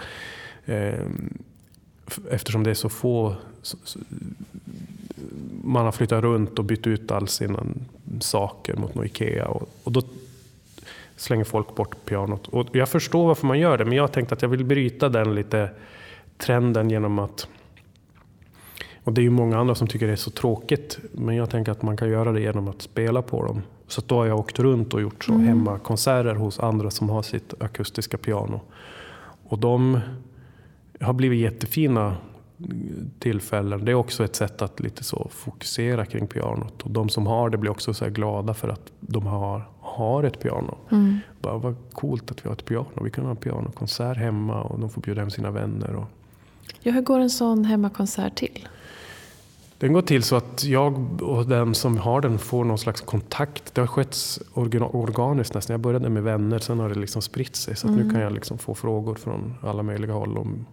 Eh, eftersom det är så få man har flyttat runt och bytt ut all sina saker mot något Ikea. Och, och då slänger folk bort pianot. Och jag förstår varför man gör det, men jag tänkte att jag vill bryta den lite trenden genom att och det är ju många andra som tycker det är så tråkigt, men jag tänker att man kan göra det genom att spela på dem. Så då har jag åkt runt och gjort så mm. hemmakonserter hos andra som har sitt akustiska piano. Och de har blivit jättefina tillfällen. Det är också ett sätt att lite så fokusera kring pianot. Och de som har det blir också så glada för att de har, har ett piano. Mm. Bara, vad coolt att vi har ett piano. Vi kan ha en pianokonsert hemma och de får bjuda hem sina vänner. Och... Ja, hur går en sån hemmakonsert till? Den går till så att jag och den som har den får någon slags kontakt. Det har skett organiskt nästan. Jag började med vänner, sen har det liksom spritt sig. Så mm. nu kan jag liksom få frågor från alla möjliga håll om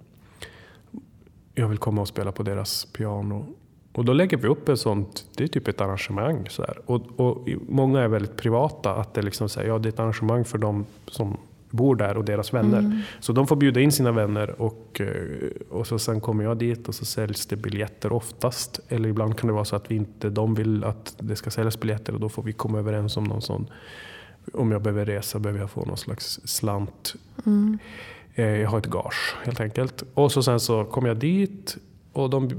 jag vill komma och spela på deras piano. Och då lägger vi upp ett sånt, det är typ ett arrangemang. Så här. Och, och många är väldigt privata, att det, liksom så här, ja, det är ett arrangemang för de som bor där och deras vänner. Mm. Så de får bjuda in sina vänner och, eh, och så sen kommer jag dit och så säljs det biljetter oftast. Eller ibland kan det vara så att vi inte, de vill att det ska säljas biljetter och då får vi komma överens om någon sån. Om jag behöver resa behöver jag få någon slags slant. Mm. Eh, jag har ett gage helt enkelt. Och så sen så kom jag dit och de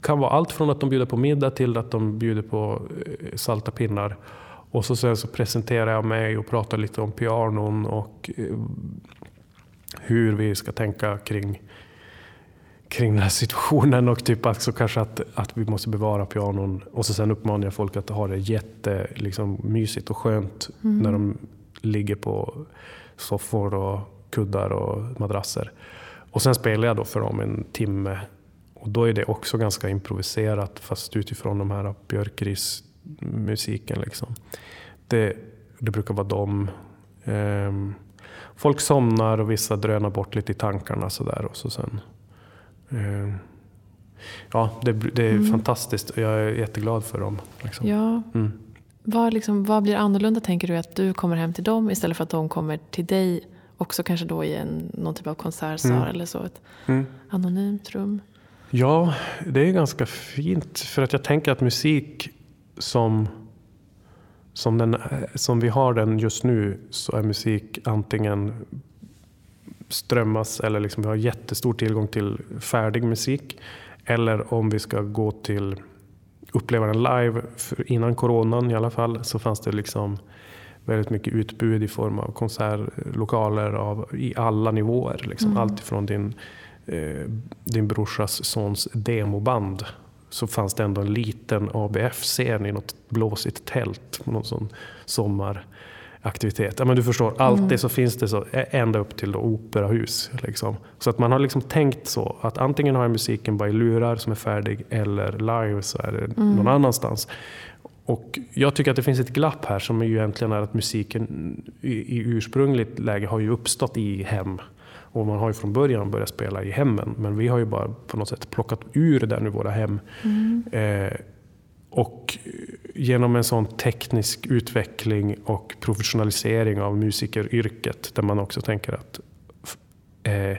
kan vara allt från att de bjuder på middag till att de bjuder på eh, salta pinnar. Och så sen så presenterar jag mig och pratar lite om pianon och eh, hur vi ska tänka kring, kring den här situationen och typ alltså kanske att, att vi måste bevara pianon. Och så sen uppmanar jag folk att ha det jätte liksom, mysigt och skönt mm. när de ligger på soffor och kuddar och madrasser. Och sen spelar jag då för dem en timme. och då är det också ganska improviserat fast utifrån de här björkrismusiken. Liksom. Det, det brukar vara dem. Um, folk somnar och vissa drönar bort lite i tankarna sådär. Och så sen, um, ja, det, det är mm. fantastiskt och jag är jätteglad för dem. Liksom. Ja. Mm. Vad, liksom, vad blir annorlunda tänker du att du kommer hem till dem istället för att de kommer till dig också kanske då i en, någon typ av konsertsal mm. eller så? Ett mm. anonymt rum? Ja, det är ganska fint för att jag tänker att musik som som, den, som vi har den just nu så är musik antingen strömmas eller liksom vi har jättestor tillgång till färdig musik. Eller om vi ska gå till uppleva den live, innan coronan i alla fall, så fanns det liksom väldigt mycket utbud i form av konsertlokaler av, i alla nivåer. Liksom. Mm. Allt ifrån din, eh, din brorsas sons demoband så fanns det ändå en liten ABF-scen i något blåsigt tält någon sån sommaraktivitet. Ja, men du förstår, alltid mm. så finns det så, ända upp till då operahus. Liksom. Så att man har liksom tänkt så att antingen har jag musiken bara i lurar som är färdig eller live så är det mm. någon annanstans. Och jag tycker att det finns ett glapp här som ju egentligen är att musiken i, i ursprungligt läge har ju uppstått i hem. Och man har ju från början börjat spela i hemmen, men vi har ju bara på något sätt plockat ur den ur våra hem. Mm. Eh, och genom en sån teknisk utveckling och professionalisering av musikeryrket, där man också tänker att eh,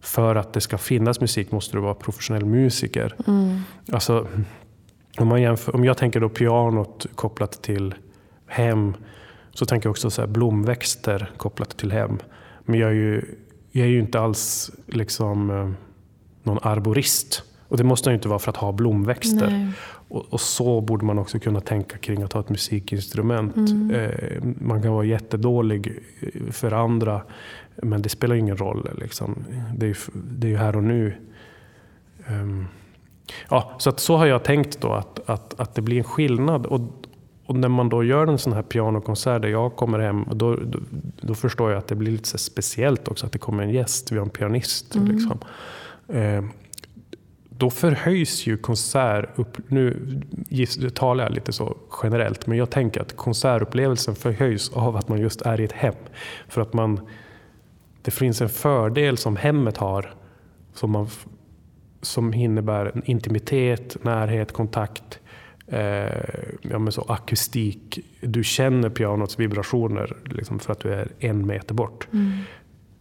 för att det ska finnas musik måste du vara professionell musiker. Mm. Alltså, om, man jämför, om jag tänker då pianot kopplat till hem, så tänker jag också så blomväxter kopplat till hem. Men jag är ju jag är ju inte alls liksom, eh, någon arborist. Och det måste man ju inte vara för att ha blomväxter. Och, och, så borde man också kunna tänka kring att ha ett musikinstrument. Mm. Eh, man kan vara jättedålig eh, för andra, men det spelar ingen roll. Liksom. Det, är, det är ju här och nu. Um, ja, så, att så har jag tänkt då, att, att, att det blir en skillnad. Och, och när man då gör en sån här pianokonsert där jag kommer hem, då, då, då förstår jag att det blir lite speciellt också att det kommer en gäst, vi har en pianist. Mm. Liksom. Eh, då förhöjs ju konsert upp, nu talar jag lite så generellt, men jag tänker att konsertupplevelsen förhöjs av att man just är i ett hem. För att man, det finns en fördel som hemmet har som, man, som innebär en intimitet, närhet, kontakt eh, ja, men så akustik. Du känner pianots vibrationer liksom för att du är en meter bort. Mm.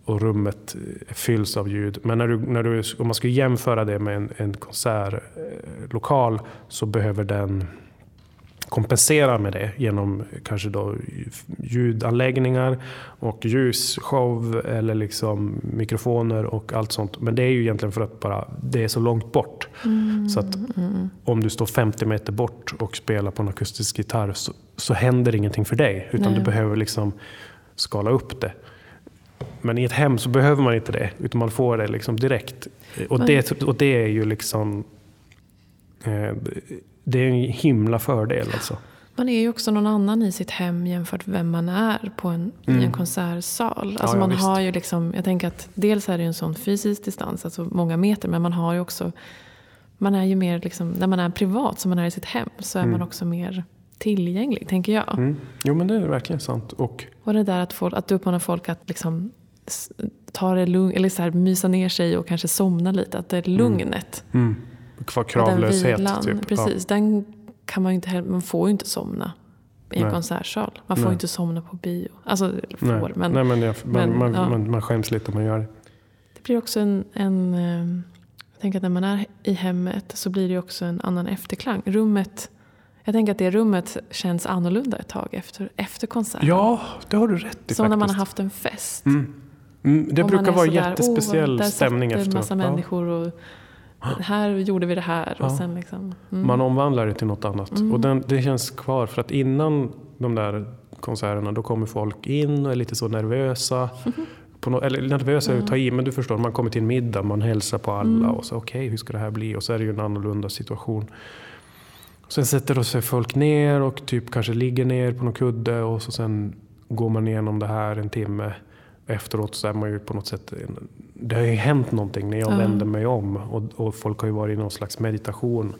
Och rummet fylls av ljud. Men när du, när du, om man ska jämföra det med en, en konsertlokal så behöver den kompensera med det genom kanske då ljudanläggningar och ljusshow eller liksom mikrofoner och allt sånt. Men det är ju egentligen för att bara, det är så långt bort. Mm. Så att om du står 50 meter bort och spelar på en akustisk gitarr så, så händer ingenting för dig. Utan Nej. du behöver liksom skala upp det. Men i ett hem så behöver man inte det, utan man får det liksom direkt. Och, det, och det är ju liksom eh, det är en himla fördel. Alltså. Man är ju också någon annan i sitt hem jämfört med vem man är på en, mm. i en konsertsal. Alltså ja, man ja, har ju liksom, jag tänker att dels är det en sån fysisk distans, alltså många meter, men man har ju också, man är ju mer liksom, när man är privat som man är i sitt hem så är mm. man också mer tillgänglig, tänker jag. Mm. Jo men det är verkligen sant. Och, och det där att, folk, att du uppmanar folk att liksom ta det lugnt, eller så här, mysa ner sig och kanske somna lite. Att det är mm. lugnet. Mm kravlöshet. Den typ. Precis, ja. den kan man, inte, man får ju inte somna i en Nej. konsertsal. Man får Nej. inte somna på bio. Alltså, får, Nej. men, Nej, men, jag, men man, ja. man, man skäms lite om man gör det. Det blir också en, en eh, jag tänker att när man är i hemmet så blir det också en annan efterklang. Rummet, jag tänker att det rummet känns annorlunda ett tag efter, efter konserten. Ja, det har du rätt i Som faktiskt. när man har haft en fest. Mm. Mm, det brukar vara jättespeciell oh, stämning efteråt. Där satt en massa människor och här gjorde vi det här. Och ja. sen liksom, mm. Man omvandlar det till något annat. Mm. Och den, det känns kvar. För att innan de där konserterna då kommer folk in och är lite så nervösa. På no, eller nervösa är att ta i, men du förstår, man kommer till en middag, man hälsar på alla mm. och så okej, okay, hur ska det här bli? Och så är det ju en annorlunda situation. Sen sätter sig folk ner och typ kanske ligger ner på någon kudde och så sen går man igenom det här en timme. Efteråt så är man ju på något sätt det har ju hänt någonting när jag Ja. vänder mig om. Och, och folk har ju varit i någon slags meditation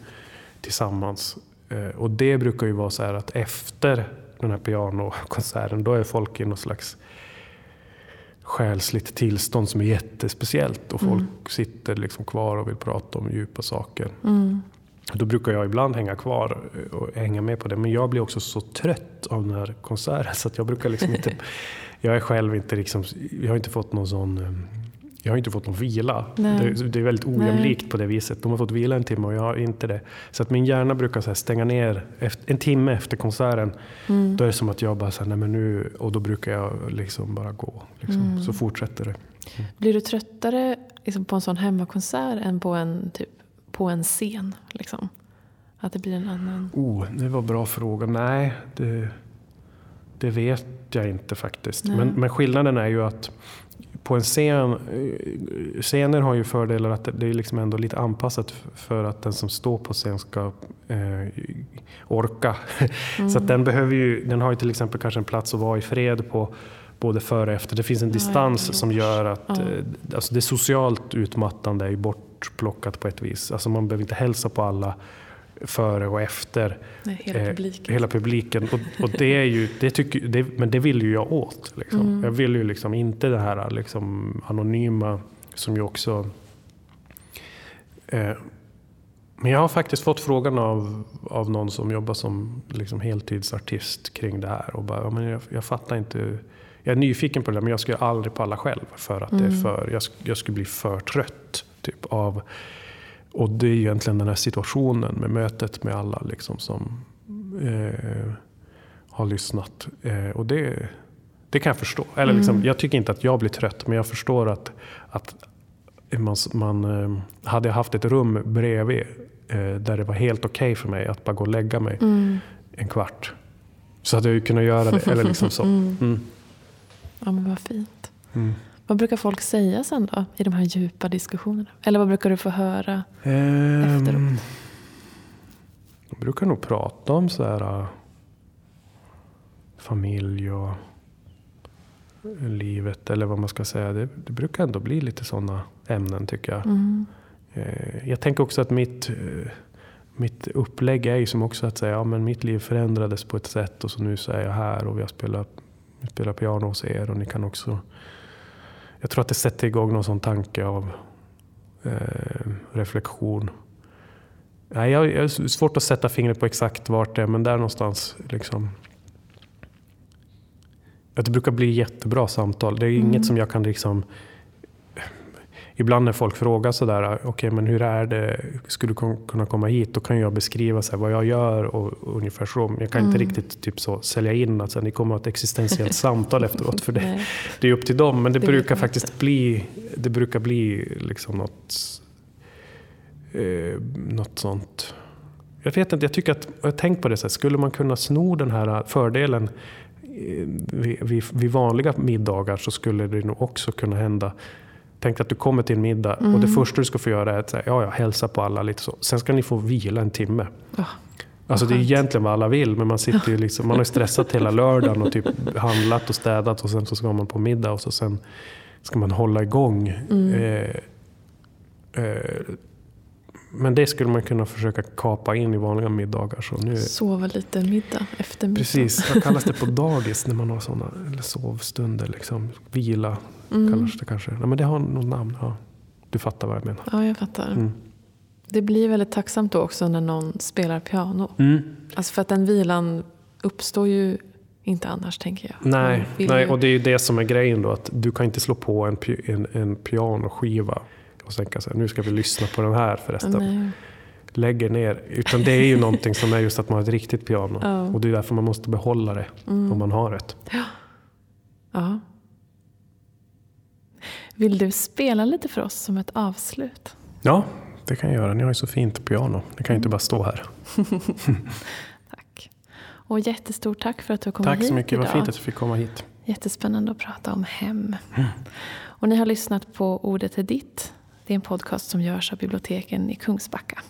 tillsammans. Eh, och det brukar ju vara så här att efter den här pianokonserten, då är folk i någon slags själsligt tillstånd som är jättespeciellt. Och folk sitter liksom kvar och vill prata om djupa saker. Mm. Då brukar jag ibland hänga kvar och hänga med på det. Men jag blir också så trött av den här konserten så att jag brukar liksom inte... Jag är själv inte liksom... Jag har inte fått någon sån... Jag har inte fått någon vila. Nej. Det, det är väldigt ojämlikt på det viset. De har fått vila en timme och jag har inte det. Så att min hjärna brukar så stänga ner efter, en timme efter konserten. Mm. Då är det som att jag bara säger nej men nu... Och då brukar jag liksom bara gå. Liksom. Mm. Så fortsätter det. Blir du tröttare liksom, på en sån hemmakonsert än på en, typ, på en scen? Liksom? Att det blir en annan... Oh, det var en bra fråga. Nej, det, det vet jag inte faktiskt. Nej. Men, men skillnaden är ju att på en scen, eh, scener har ju fördelar att det är liksom ändå lite anpassat för att den som står på scen ska eh, orka. Så att den, behöver ju, den har ju till exempel kanske en plats att vara i fred på både före och efter. Det finns en distans ja, som gör att Ja. eh, alltså det socialt utmattande är bortplockat på ett vis. Alltså man behöver inte hälsa på alla före och efter Nej, hela eh, publiken. hela publiken. Och, och det är ju, det tycker, det, men det vill ju jag åt. Liksom. Mm. Jag vill ju liksom inte det här liksom, anonyma som ju också... Eh, men jag har faktiskt fått frågan av, av någon som jobbar som liksom heltidsartist kring det här. Och bara, ja, men jag, jag fattar inte. Jag är nyfiken på det men jag skulle aldrig palla själv. För att det är Mm. för, jag, jag skulle bli för trött. Typ, av, och det är ju egentligen den här situationen med mötet med alla liksom, som eh, har lyssnat. Eh, och det, det kan jag förstå. Eller liksom, Mm. Jag tycker inte att jag blir trött men jag förstår att, att man, man, eh, hade jag haft ett rum bredvid eh, där det var helt okej för mig att bara gå och lägga mig Mm. en kvart. Så hade jag ju kunnat göra det. Eller liksom så. Mm. Mm. Ja, men vad fint. Vad brukar folk säga sen då i de här djupa diskussionerna? Eller vad brukar du få höra? Ehm, Efteråt. De brukar nog prata om så här, äh, familj och livet eller vad man ska säga. Det, det brukar ändå bli lite sådana ämnen tycker jag. Mm. Eh, Jag tänker också att mitt, eh, mitt upplägg är ju som också att säga ja, men mitt liv förändrades på ett sätt och så nu så är jag här och jag spelar, jag spelar piano hos er och ni kan också jag tror att det sätter igång någon sån tanke av eh, reflektion. Nej, jag, jag har svårt att sätta fingret på exakt vart det är men där någonstans liksom att det brukar bli jättebra samtal. Det är Mm. inget som jag kan liksom Ibland när folk frågar sådär, okej men hur är det, skulle du kunna komma hit? Då kan jag beskriva så vad jag gör och, och ungefär så. Men jag kan inte Mm. riktigt typ så, sälja in att så ni kommer att ha ett existentiellt samtal efteråt. För det, det är upp till dem. Men det, Det brukar faktiskt bli, det brukar bli liksom något, eh, något sånt. Jag vet inte, jag tycker att, jag har tänkt på det så här, skulle man kunna sno den här fördelen eh, vid, vid, vid vanliga middagar så skulle det nog också kunna hända. Tänk att du kommer till en middag och det Mm. första du ska få göra är att säga, ja, ja, hälsa på alla lite så. Sen ska ni få vila en timme. Ja, Alltså det är egentligen vad alla vill, men man, sitter ju liksom, man har stressat hela lördagen och typ handlat och städat och sen så ska man på middag och så sen ska man hålla igång. Mm. Eh, eh, men det skulle man kunna försöka kapa in i vanliga middagar. Så nu, Sova lite middag, eftermiddag. precis, vad kallas det på dagis när man har sådana eller sovstunder? Liksom, vila Mm. kallas det kanske. Nej, men det har något namn. Ja. Du fattar vad jag menar. Ja, jag fattar. Mm. Det blir väldigt tacksamt då också när någon spelar piano. Mm. Alltså för att den vilan uppstår ju inte annars tänker jag. Nej, nej, ju- och det är ju det som är grejen då. Att du kan inte slå på en, en, en pianoskiva och tänka så här, nu ska vi lyssna på den här förresten. Nej. Lägger ner. Utan det är ju någonting som är just att man har ett riktigt piano. Ja. Och det är därför man måste behålla det Mm. om man har ett. Ja. Vill du spela lite för oss som ett avslut? Ja, det kan jag göra. Ni har ju så fint piano. Det kan ju inte mm. bara stå här. tack. Och jättestort tack för att du kom tack hit Tack så mycket, idag. vad fint att du fick komma hit. Jättespännande att prata om hem. Mm. Och ni har lyssnat på Ordet är ditt. Det är en podcast som görs av biblioteken i Kungsbacka.